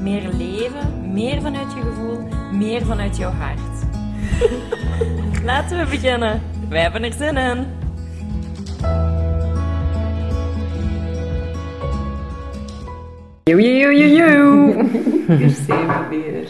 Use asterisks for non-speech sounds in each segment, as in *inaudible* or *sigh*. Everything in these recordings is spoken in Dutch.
Meer leven, meer vanuit je gevoel, meer vanuit jouw hart. *laughs* Laten we beginnen. Wij hebben er zin in. Yo, yo, yo, yo, yo. *laughs* Hier zijn we weer.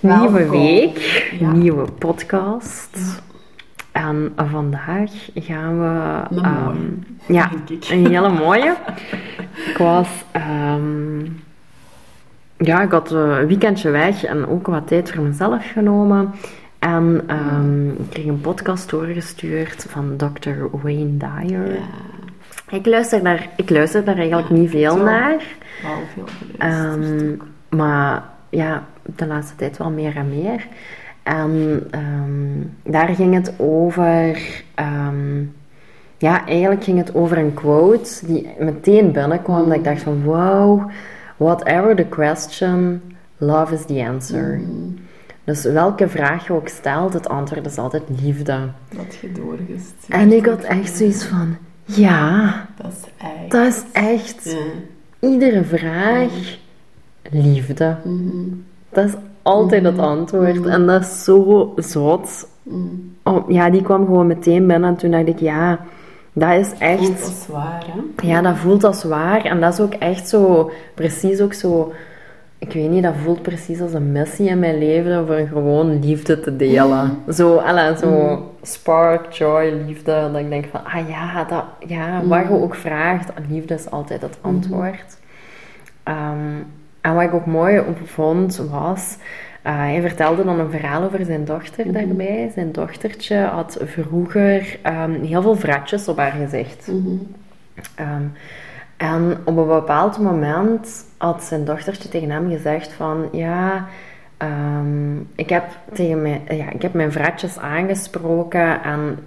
Nieuwe Welkom. week, Ja. nieuwe podcast. En vandaag gaan we... Een ehm, *laughs* ja, denk ik. een hele mooie. Ik was... ehm, ja, ik had eh, een weekendje weg en ook wat tijd voor mezelf genomen. En ehm, ik kreeg een podcast doorgestuurd van Dr. Wayne Dyer. Ja, Ik, luister daar, ik luister daar eigenlijk niet veel zo. naar. wel veel geluisterd. Ehm, maar ja, de laatste tijd wel meer en meer. En ehm, daar ging het over. ja, eigenlijk ging het over een quote die meteen binnenkwam. Dat ik dacht van wow, whatever the question, love is the answer. Dus welke vraag je ook stelt, het antwoord is altijd liefde. Dat je doorgestuurd. En ik had echt zoiets van ja, Dat is echt. dat is echt iedere vraag liefde. Dat is altijd het antwoord. En dat is zo zot. Oh, ja, die kwam gewoon meteen binnen. En toen dacht ik, ja, dat is Voelt echt... als waar, hè? Ja, dat voelt als waar. En dat is ook echt zo... Precies ook zo... Ik weet niet, dat voelt precies als een missie in mijn leven. Voor gewoon liefde te delen. Zo, alla, zo spark, joy, liefde. Dat ik denk van, ah ja, dat, ja wat je ook vraagt. Liefde is altijd het antwoord. Ehm, en wat ik ook mooi op vond, was... eh, hij vertelde dan een verhaal over zijn dochter daarbij. Zijn dochtertje had vroeger ehm, heel veel vratjes op haar gezicht. Ehm, en op een bepaald moment had zijn dochtertje tegen hem gezegd van... Ja, ehm, ik, heb tegen mijn, ja, ik heb mijn vratjes aangesproken en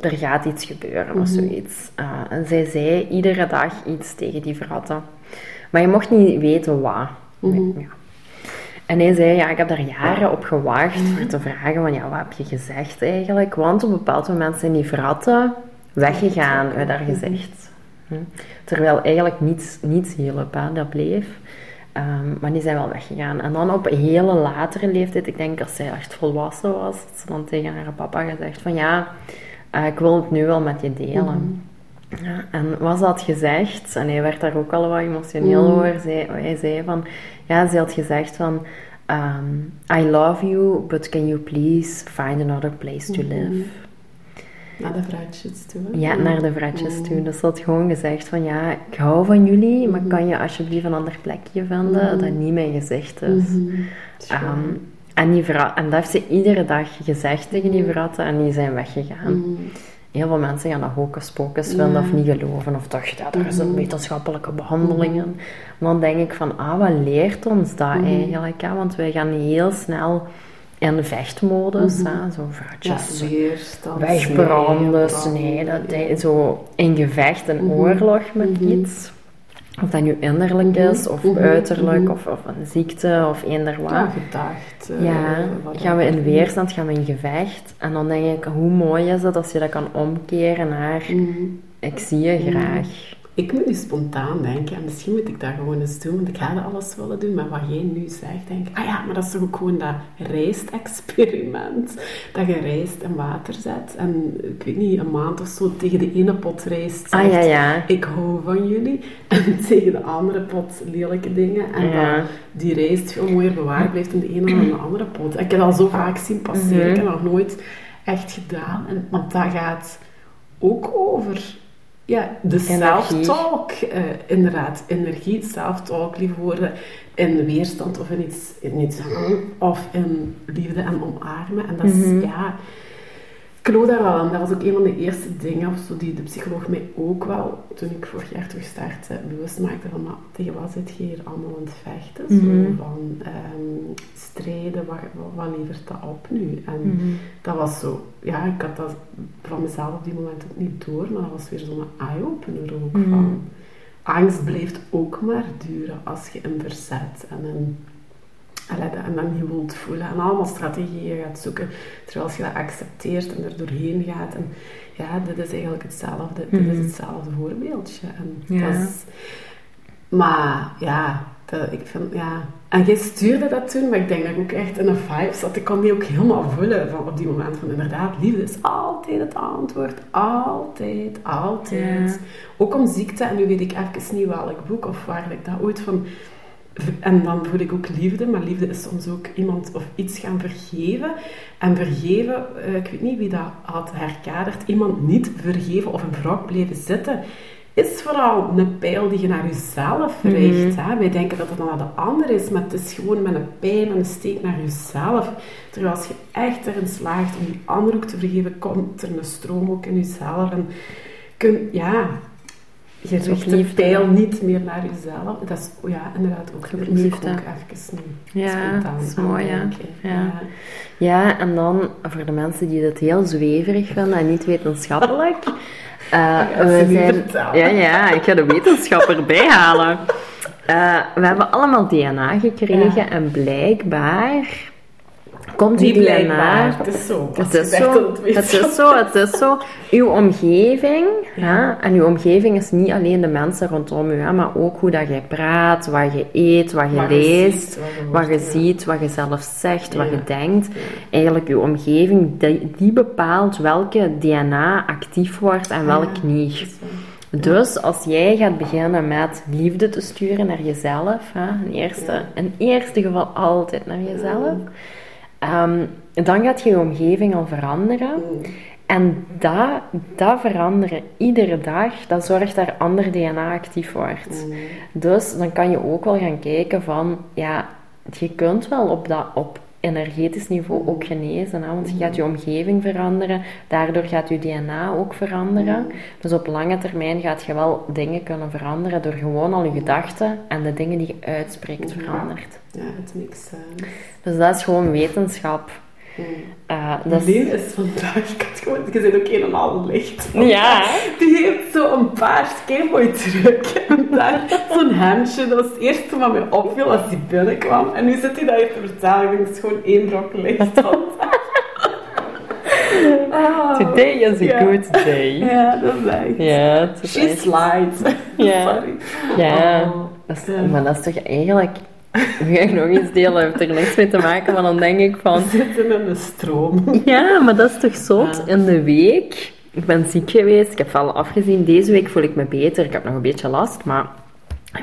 er gaat iets gebeuren of zoiets. Eh, en zij zei iedere dag iets tegen die vratten. Maar je mocht niet weten wat. Ja. En hij zei, ja, ik heb daar jaren op gewacht voor te vragen van, ja, wat heb je gezegd eigenlijk? Want op een bepaald moment zijn die vratten weggegaan uit haar gezicht. Hm. Terwijl eigenlijk niets, niets hielp, hè, dat bleef. Ehm, maar die zijn wel weggegaan. En dan op een hele latere leeftijd, ik denk als zij echt volwassen was, had ze dan tegen haar papa gezegd van, ja, eh, ik wil het nu wel met je delen. Ja, en was dat gezegd, en hij werd daar ook al wat emotioneel over, zei, hij zei van, ja, ze had gezegd van, ehm, I love you, but can you please find another place to live? Naar de vraatjes toe. hè? Ja, naar de vratjes toe. Dus ze had gewoon gezegd van, ja, ik hou van jullie, maar kan je alsjeblieft een ander plekje vinden dat niet mijn gezicht is? Ehm, en, die vra- en dat heeft ze iedere dag gezegd tegen die vratten en die zijn weggegaan. Heel veel mensen gaan dat hocus pocus vinden of niet geloven. Of toch, ja, er is een wetenschappelijke behandelingen. Maar dan denk ik van, ah, wat leert ons dat eigenlijk? Hè? Want wij gaan heel snel in vechtmodus, hè? zo Ja, weerstand. wegbranden, snijden, zo in gevecht en oorlog met iets. Of dat nu innerlijk is, of uiterlijk, of, of een ziekte, of eender wat. Ja, gedacht. eh, Ja, gaan we in weerstand, gaan we in gevecht. En dan denk ik, hoe mooi is het als je dat kan omkeren naar, ik zie je graag. Ik moet nu spontaan denken, en misschien moet ik dat gewoon eens doen, want ik ga dat alles willen doen, maar wat jij nu zegt, denk ik, ah ja, maar dat is toch ook gewoon dat rijst-experiment. Dat je rijst in water zet en, ik weet niet, een maand of zo tegen de ene pot rijst zegt, Ah, ja, ja. ik hou van jullie, *laughs* en tegen de andere pot lelijke dingen, en Ja. dat die rijst veel mooier bewaard blijft in de ene dan in de andere pot. Ik heb dat al zo vaak zien passeren, Mhm. ik heb dat nog nooit echt gedaan, en, want dat gaat ook over ja, de self-talk, eh, inderdaad, energie, self-talk, lieve woorden, in weerstand of in iets, in iets of in liefde en omarmen. En dat is, Mhm. ja, geloof daar wel aan. Dat was ook een van de eerste dingen, of zo, die de psycholoog mij ook wel, toen ik vorig jaar terug startte, bewust maakte van, maar tegen wat zit je hier allemaal aan het vechten? Zo Mhm. van ehm, strijden, wat, wat, levert dat op nu? En Mhm. dat was zo, ja, ik had dat van mezelf op die moment ook niet door, maar dat was weer zo'n eye-opener ook Mhm. van, angst blijft ook maar duren als je een verzet en een en dan niet wilt voelen. En allemaal strategieën gaat zoeken. Terwijl als je dat accepteert en er doorheen gaat. En ja, dit is eigenlijk hetzelfde. Dit Mhm. is hetzelfde voorbeeldje. En Ja. dat is, maar ja, dat, ik vind, ja. En jij stuurde dat toen, maar ik denk dat ik ook echt in een vibe zat. Ik kon die ook helemaal voelen van op die moment van inderdaad, liefde is altijd het antwoord. Altijd, altijd. Ja. Ook om ziekte, en nu weet ik even niet welk boek of waar ik dat ooit van... En dan voel ik ook liefde, maar liefde is soms ook iemand of iets gaan vergeven. En vergeven, eh, ik weet niet wie dat had herkaderd, iemand niet vergeven of een wrok blijven zitten, is vooral een pijl die je naar jezelf richt. hè. Wij denken dat het dan naar de ander is, maar het is gewoon met een pijl en een steek naar jezelf. Terwijl als je echt erin slaagt om die ander ook te vergeven, komt er een stroom ook in jezelf. En kun, ja, je richt de pijl niet meer naar jezelf. Dat is oh ja, inderdaad ook liefde. ook even nu Ja, spontaan dat is mooi, ja. aandenken. Ja. Ja, en dan voor de mensen die dat heel zweverig vinden en niet wetenschappelijk. *laughs* eh, we zijn, ja, ja, ik ga de wetenschap erbij *laughs* halen. Eh, we hebben allemaal DNA gekregen Ja. en blijkbaar komt die blijkbaar, het is zo. Het is, zo, het het is zo, het is zo. Uw omgeving, hè, en uw omgeving is niet alleen de mensen rondom u, hè, maar ook hoe dat jij praat, wat je eet, wat je Wat je leest, ziet, wat je wat je hoort, ja. ziet, wat je zelf zegt, wat Ja. je denkt. Eigenlijk, uw omgeving, die, die bepaalt welke DNA actief wordt en welk Ja, niet. Dus als jij gaat beginnen met liefde te sturen naar jezelf, hè, in, eerste, Ja. in eerste geval altijd naar jezelf, ehm, dan gaat je omgeving al veranderen. Mm. En dat, dat veranderen iedere dag, dat zorgt dat er ander DNA actief wordt. Mm. Dus dan kan je ook wel gaan kijken van, ja, je kunt wel op dat op energetisch niveau ook genezen, hè, want je gaat je omgeving veranderen, daardoor gaat je DNA ook veranderen. Dus op lange termijn gaat je wel dingen kunnen veranderen door gewoon al je gedachten en de dingen die je uitspreekt verandert. Ja, het makes sense. Dus dat is gewoon wetenschap. Eh, dat is- Lien is vandaag, ik had gewoon, je bent ook helemaal licht. Ja. Die heeft zo een paars keimooi truc. En daar zo'n hemdje, dat was het eerste wat mij opviel als die binnenkwam. En nu zit hij dat even te vertellen, ik denk, het is gewoon één brok licht *laughs* vandaag. Ah. Today is a good day. Ja, dat is echt. Ja, het is She slides. Ja. *laughs* Sorry. Ja, Oh. dat is, Ja. maar dat is toch eigenlijk... *laughs* Ga ik nog iets delen, heeft er niks mee te maken, maar dan denk ik van... We zitten in de stroom. *laughs* Ja, maar dat is toch zot? Ja. In de week, ik ben ziek geweest, ik heb wel afgezien. Deze week voel ik me beter. Ik heb nog een beetje last, maar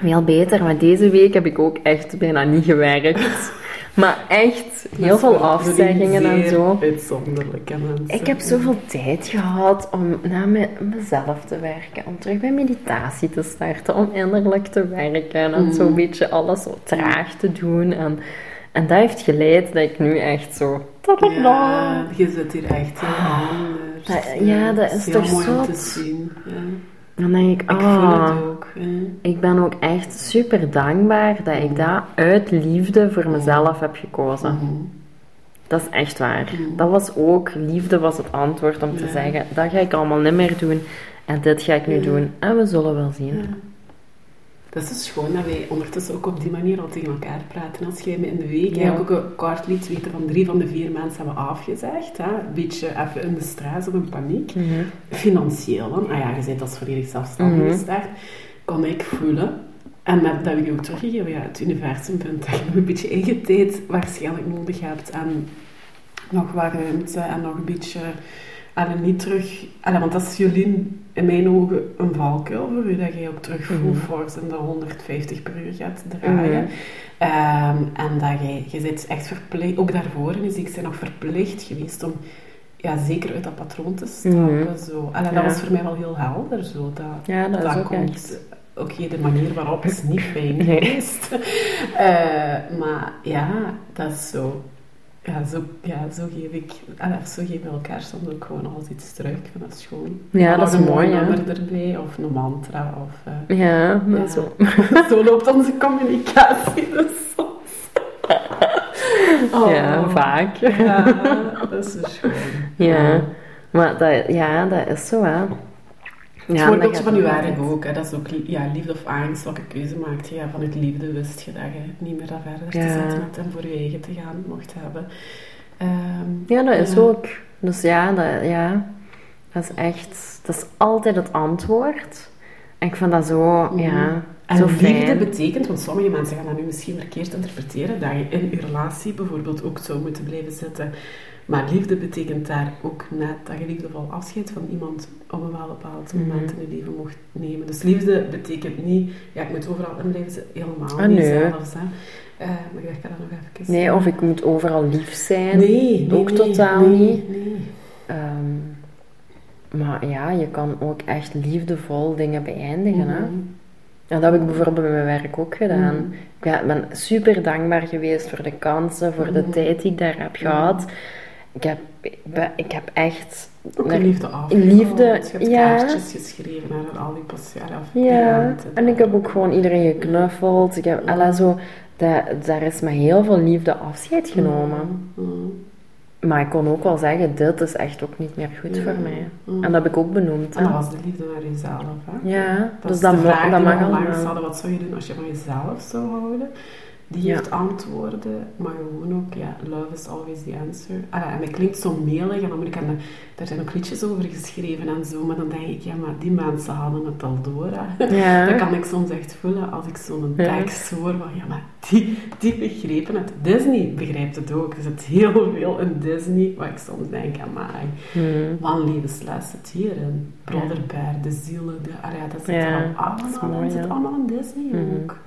veel beter. Maar deze week heb ik ook echt bijna niet gewerkt. Maar echt heel veel afzeggingen en zo. Uitzonderlijke mensen. Ik heb zoveel tijd gehad om naar me- mezelf te werken, om terug bij meditatie te starten, om innerlijk te werken en zo'n beetje alles zo traag te doen. En, en dat heeft geleid dat ik nu echt zo... Ja, je zit hier echt heel anders. Dat- ja, dat is toch mooi om te zien. Ja. Dan denk ik, Ik voel ah, het ook. Ik ben ook echt super dankbaar dat ik dat uit liefde voor mezelf heb gekozen. Mhm. Dat is echt waar. Dat was ook, liefde was het antwoord om te Ja. zeggen, dat ga ik allemaal niet meer doen en dit ga ik nu doen. En we zullen wel zien. Dat is dus schoon dat wij ondertussen ook op die manier al tegen elkaar praten. Als jij me in de week Ja. ook een kort liet weten van drie van de vier mensen hebben afgezegd. Hè? Een beetje even in de stress of in paniek. Mhm. Financieel dan. Ah ja, je bent als volledig zelfstandig gestart. Kon ik voelen. En met, dat heb ik je ook teruggegeven. Ja, het universum vindt dat je nog een beetje eigen tijd waarschijnlijk nodig hebt. En nog wat ruimte en nog een beetje... En niet terug... Allee, want dat is Jolien in mijn ogen een valkuil voor u, dat jij ook terug full Mhm. force in de 150 per uur gaat draaien. Mhm. Ehm, en dat jij, je bent echt verplicht, ook daarvoor is ik zijn nog verplicht geweest om ja, zeker uit dat patroon te stappen. Mhm. Zo. Allee, dat Ja. was voor mij wel heel helder. Zo, dat, Ja, dat komt. Oké, de manier waarop is niet fijn Nee. geweest. *laughs* Eh, maar ja, dat is zo. Ja, zo, ja, zo geef ik, allee, of zo geven we elkaar soms ook gewoon alles iets terug. Ik vind dat schoon. Ja, dat is een mooi, hè. nummer erbij, of een mantra, of... eh, Ja, dat zo. *laughs* zo loopt onze communicatie dus soms. *laughs* Oh. Ja, vaak. Ja, dat is zo schoon. Ja, maar dat, ja, dat is zo, hè. Het Ja, dat van werk altijd. ook, hè. dat is ook ja, liefde of angst, welke keuze maakt je. Ja, vanuit liefde wist je dat je niet meer dat verder te zetten had en voor je eigen te gaan mocht hebben. Ehm, Ja, dat is ook. Dus ja dat, ja, dat is echt... Dat is altijd het antwoord. En ik vind dat zo, Mhm. ja, En zo liefde fijn. betekent, want sommige mensen gaan dat nu misschien verkeerd interpreteren, dat je in je relatie bijvoorbeeld ook zou moeten blijven zitten. Maar liefde betekent daar ook net dat je liefdevol afscheid van iemand op een wel bepaald Mhm. moment in je leven mocht nemen. Dus liefde betekent niet, ja, ik moet overal in blijven helemaal Ah, niet nee. zelfs. Hè. Eh, maar ik dacht dat nog even... Nee, of ik moet overal lief zijn. Nee, nee, ook nee, totaal nee, niet. Ehm, maar ja, je kan ook echt liefdevol dingen beëindigen, hè. Mhm. En dat heb ik bijvoorbeeld bij mijn werk ook gedaan. Mhm. Ik ben super dankbaar geweest voor de kansen, voor de Mhm. tijd die ik daar heb gehad. Ik heb, ik heb echt... Ook naar- liefde af. Liefde, je hebt ja. kaartjes geschreven naar al die patiënten. Ja, en ik heb ook gewoon iedereen geknuffeld. Ik heb, alla zo, dat, daar is met heel veel liefde afscheid genomen. Maar ik kon ook wel zeggen, dit is echt ook niet meer goed voor mij. En dat heb ik ook benoemd. En dat was de liefde naar jezelf. Hè? Ja, dat dus dat, mag allemaal. Wat zou je doen als je van jezelf zou houden? Die Ja. heeft antwoorden, maar gewoon ook, ja, love is always the answer. Ah, en dat klinkt zo melig, en dan moet ik aan de, daar zijn ook liedjes over geschreven en zo, maar dan denk ik, ja, maar die mensen hadden het al door. Hè. Ja. *laughs* Dat kan ik soms echt voelen als ik zo'n Ja. tekst hoor van, ja, maar die, die begrepen het. Disney begrijpt het ook. Er zit heel veel in Disney, waar ik soms denk, amai, Hmm. wat een levensles zit hierin. Brother Bear, de zielen, de, ah ja, dat zit Ja, er dat is allemaal mooi, zit ja. allemaal in Disney Mhm. ook.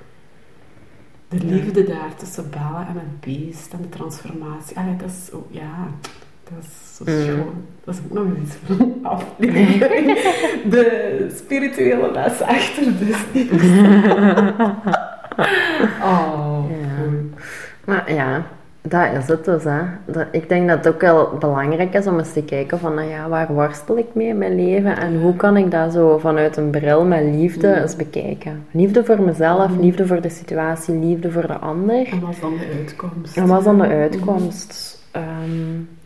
De liefde daar tussen Bella en het beest en de transformatie. Allee, dat is, oh, ja, dat is zo Mhm. schoon. Dat is ook nog iets voor een aflevering. *laughs* De spirituele les achter Disney. *laughs* oh, Ja. Maar ja, dat is het dus. Hè. Dat, ik denk dat het ook wel belangrijk is om eens te kijken van, nou ja, waar worstel ik mee in mijn leven en hoe kan ik dat zo vanuit een bril met liefde Mm. eens bekijken. Liefde voor mezelf, Mm. liefde voor de situatie, liefde voor de ander. En wat is dan de uitkomst? En wat is dan de uitkomst? Ehm,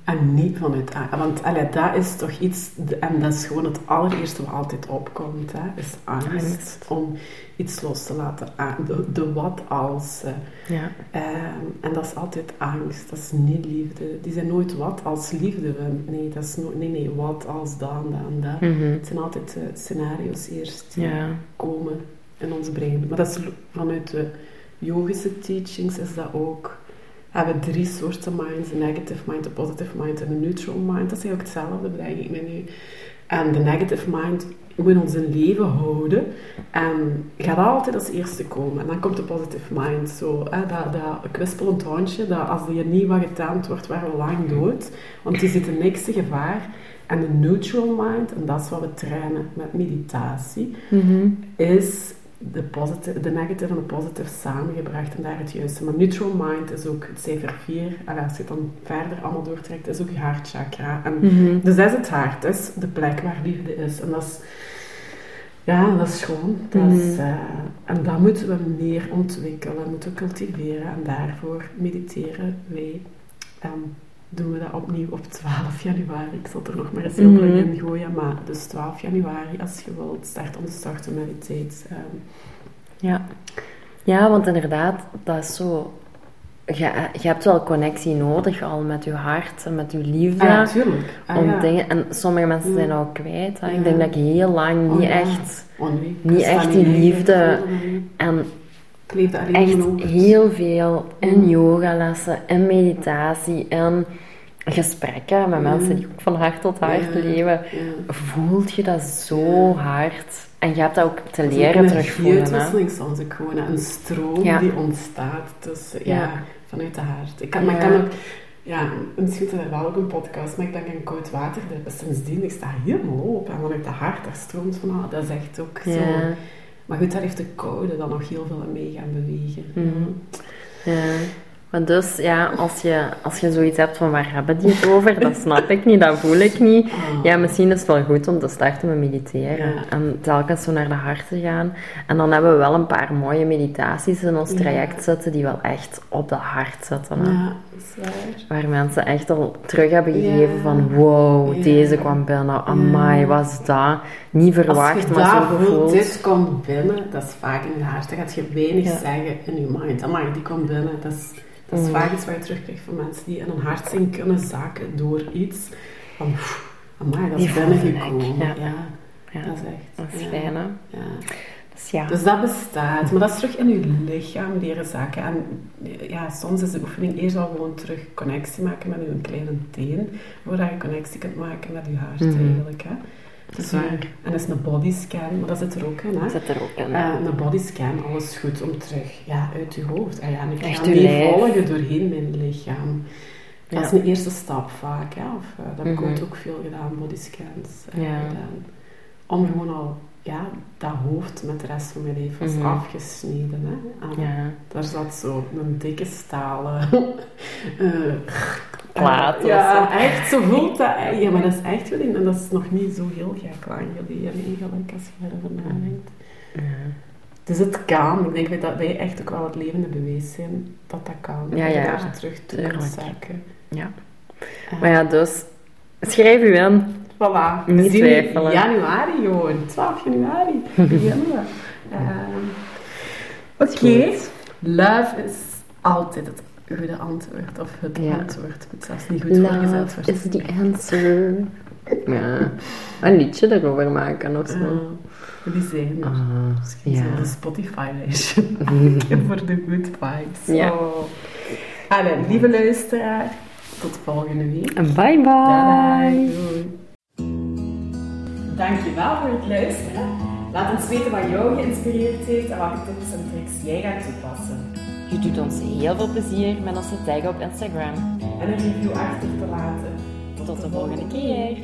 En niet vanuit angst. Want allee, dat is toch iets, en dat is gewoon het allereerste wat altijd opkomt, hè, is angst, Angst. om iets los te laten. aan- De, de wat als. eh, ja. ehm, en dat is altijd angst, dat is niet liefde. Die zijn nooit wat als liefde. Nee, dat is no nee, nee, wat als dan, dan, dat. Mhm. Het zijn altijd eh, scenario's eerst die Ja. komen in ons brein. Maar dat is vanuit de yogische teachings is dat ook. We hebben drie soorten minds: een negative mind, een positive mind en een neutral mind. Dat is eigenlijk hetzelfde, bedenk ik me nu. En de negative mind moet ons in leven houden en gaat altijd als eerste komen. En dan komt de positive mind, zo, hè, dat, dat kwispelend hondje, dat als er niet wat getaand wordt, waren we lang dood. Want die zit in niks te gevaar. En de neutral mind, en dat is wat we trainen met meditatie, Mhm. is de, positive, de negative en de positive samengebracht en daar het juiste. Maar neutral mind is ook het cijfer 4. En als je het dan verder allemaal doortrekt, is ook je hartchakra. En Mhm. dus dat is het hart, dat is de plek waar liefde is. En dat is, ja, dat is schoon. Dat is, Mhm. eh, en dat moeten we meer ontwikkelen, moeten we cultiveren. En daarvoor mediteren wij. En doen we dat opnieuw op 12 januari. Ik zal er nog maar eens heel Mhm. in gooien. Maar dus 12 januari, als je wilt, start onze start to meditate. Ehm, Ja. ja, want inderdaad, dat is zo... Je, je hebt wel connectie nodig al met je hart en met je liefde. ah, ja, tuurlijk. Ah, om ja. dingen, en sommige mensen zijn dat ook kwijt. Hè. Ik denk dat ik heel lang Oh, niet ja. echt... Oh, nee, ik niet echt die liefde. En Ik leefde alleen echt in heel veel in Mm. yogalessen, in meditatie, in gesprekken met Mm. mensen die ook van hart tot hart Ja. leven. Ja. Voelt je dat zo hard. En je hebt dat ook te is leren terugvoelen. Hè. energieuitwisseling soms ook gewoon. Een stroom Ja. die ontstaat tussen, ja, Ja. vanuit de hart. Ik kan, maar kan ook, ja, misschien is er wel ook een podcast, maar ik denk aan koud water. Dat sindsdien, ik sta helemaal open. En vanuit de hart, daar stroomt van, ah, dat is echt ook zo. Maar goed, daar heeft de koude dan nog heel veel mee gaan bewegen. Mhm. Ja. Maar dus, ja, als je, als je zoiets hebt van waar hebben die het over, dat snap ik niet, dat voel ik niet. Oh. Ja, misschien is het wel goed om te starten met mediteren. Ja. En telkens zo naar de hart te gaan. En dan hebben we wel een paar mooie meditaties in ons Ja. traject zitten die wel echt op de hart zitten. hè. Ja, waar. Waar mensen echt al terug hebben gegeven Ja. van wow, deze kwam binnen. Amai, was dat? Niet verwacht, je maar zo gevoeld. dit komt binnen, dat is vaak in je hart. Dan gaat je weinig zeggen in je mind. Amai, die komt binnen. Dat is, dat is Mm. vaak iets wat je terugkrijgt van mensen die in een hartzin kunnen zakken door iets. Van, amai, dat is binnengekomen. Ja. ja. Ja, dat is echt... Dat is ja. fijn, hè? Ja. Dus ja. Dus dat bestaat, maar dat is terug in je lichaam leren zakken. En ja, soms is de oefening eerst al gewoon terug connectie maken met je kleine teen, voordat je connectie kunt maken met je hart Mhm. eigenlijk. Hè. Waar. eh, en dat is een bodyscan, maar dat zit er ook in. Hè. Dat zit er ook in. Eh, een bodyscan, alles goed om terug ja, uit je hoofd. Ah, ja, en ik Echt ga die volgen doorheen mijn lichaam. Ja. Dat is een eerste stap vaak. Hè. Of, eh, dat heb ik Mhm. ook veel gedaan, bodyscans eh, Ja. Om gewoon al ja, dat hoofd met de rest van mijn leven was Mhm. afgesneden. Hè. En Ja. Daar zat zo een dikke stalen *laughs* Plaat Ja, zo. echt, zo voelt dat. Ja, maar dat is echt wel in, en dat is nog niet zo heel gek lang geleden eigenlijk, als je erover nadenkt. Ja. Dus het kan. Ik denk dat wij echt ook wel het levende bewijs zijn dat dat kan. Ja, dat je ja, daar terug toe kunt zakken. Ja. Maar ja, dus schrijf u in. Voilà. Niet twijfelen. januari gewoon. 12 januari *laughs* beginnen we. Ehm, Oké. goed. Love is altijd het goede antwoord. Of het Ja. antwoord. Het zelfs niet goed voorgezet Love worden. is the answer. Ja. Een liedje erover maken of zo. Eh, die zijn er. Ah, Misschien ja. zo'n Spotify-lijstje *laughs* voor de good vibes. Ja. Oh. Allee, lieve luisteraar, tot volgende week. En bye Dadag. bye. Doei. Dankjewel voor het luisteren. Laat ons weten wat jou geïnspireerd heeft en welke tips en tricks jij gaat toepassen. Je doet ons heel veel plezier met onze tag op Instagram. En een review achter te laten. Tot de volgende keer.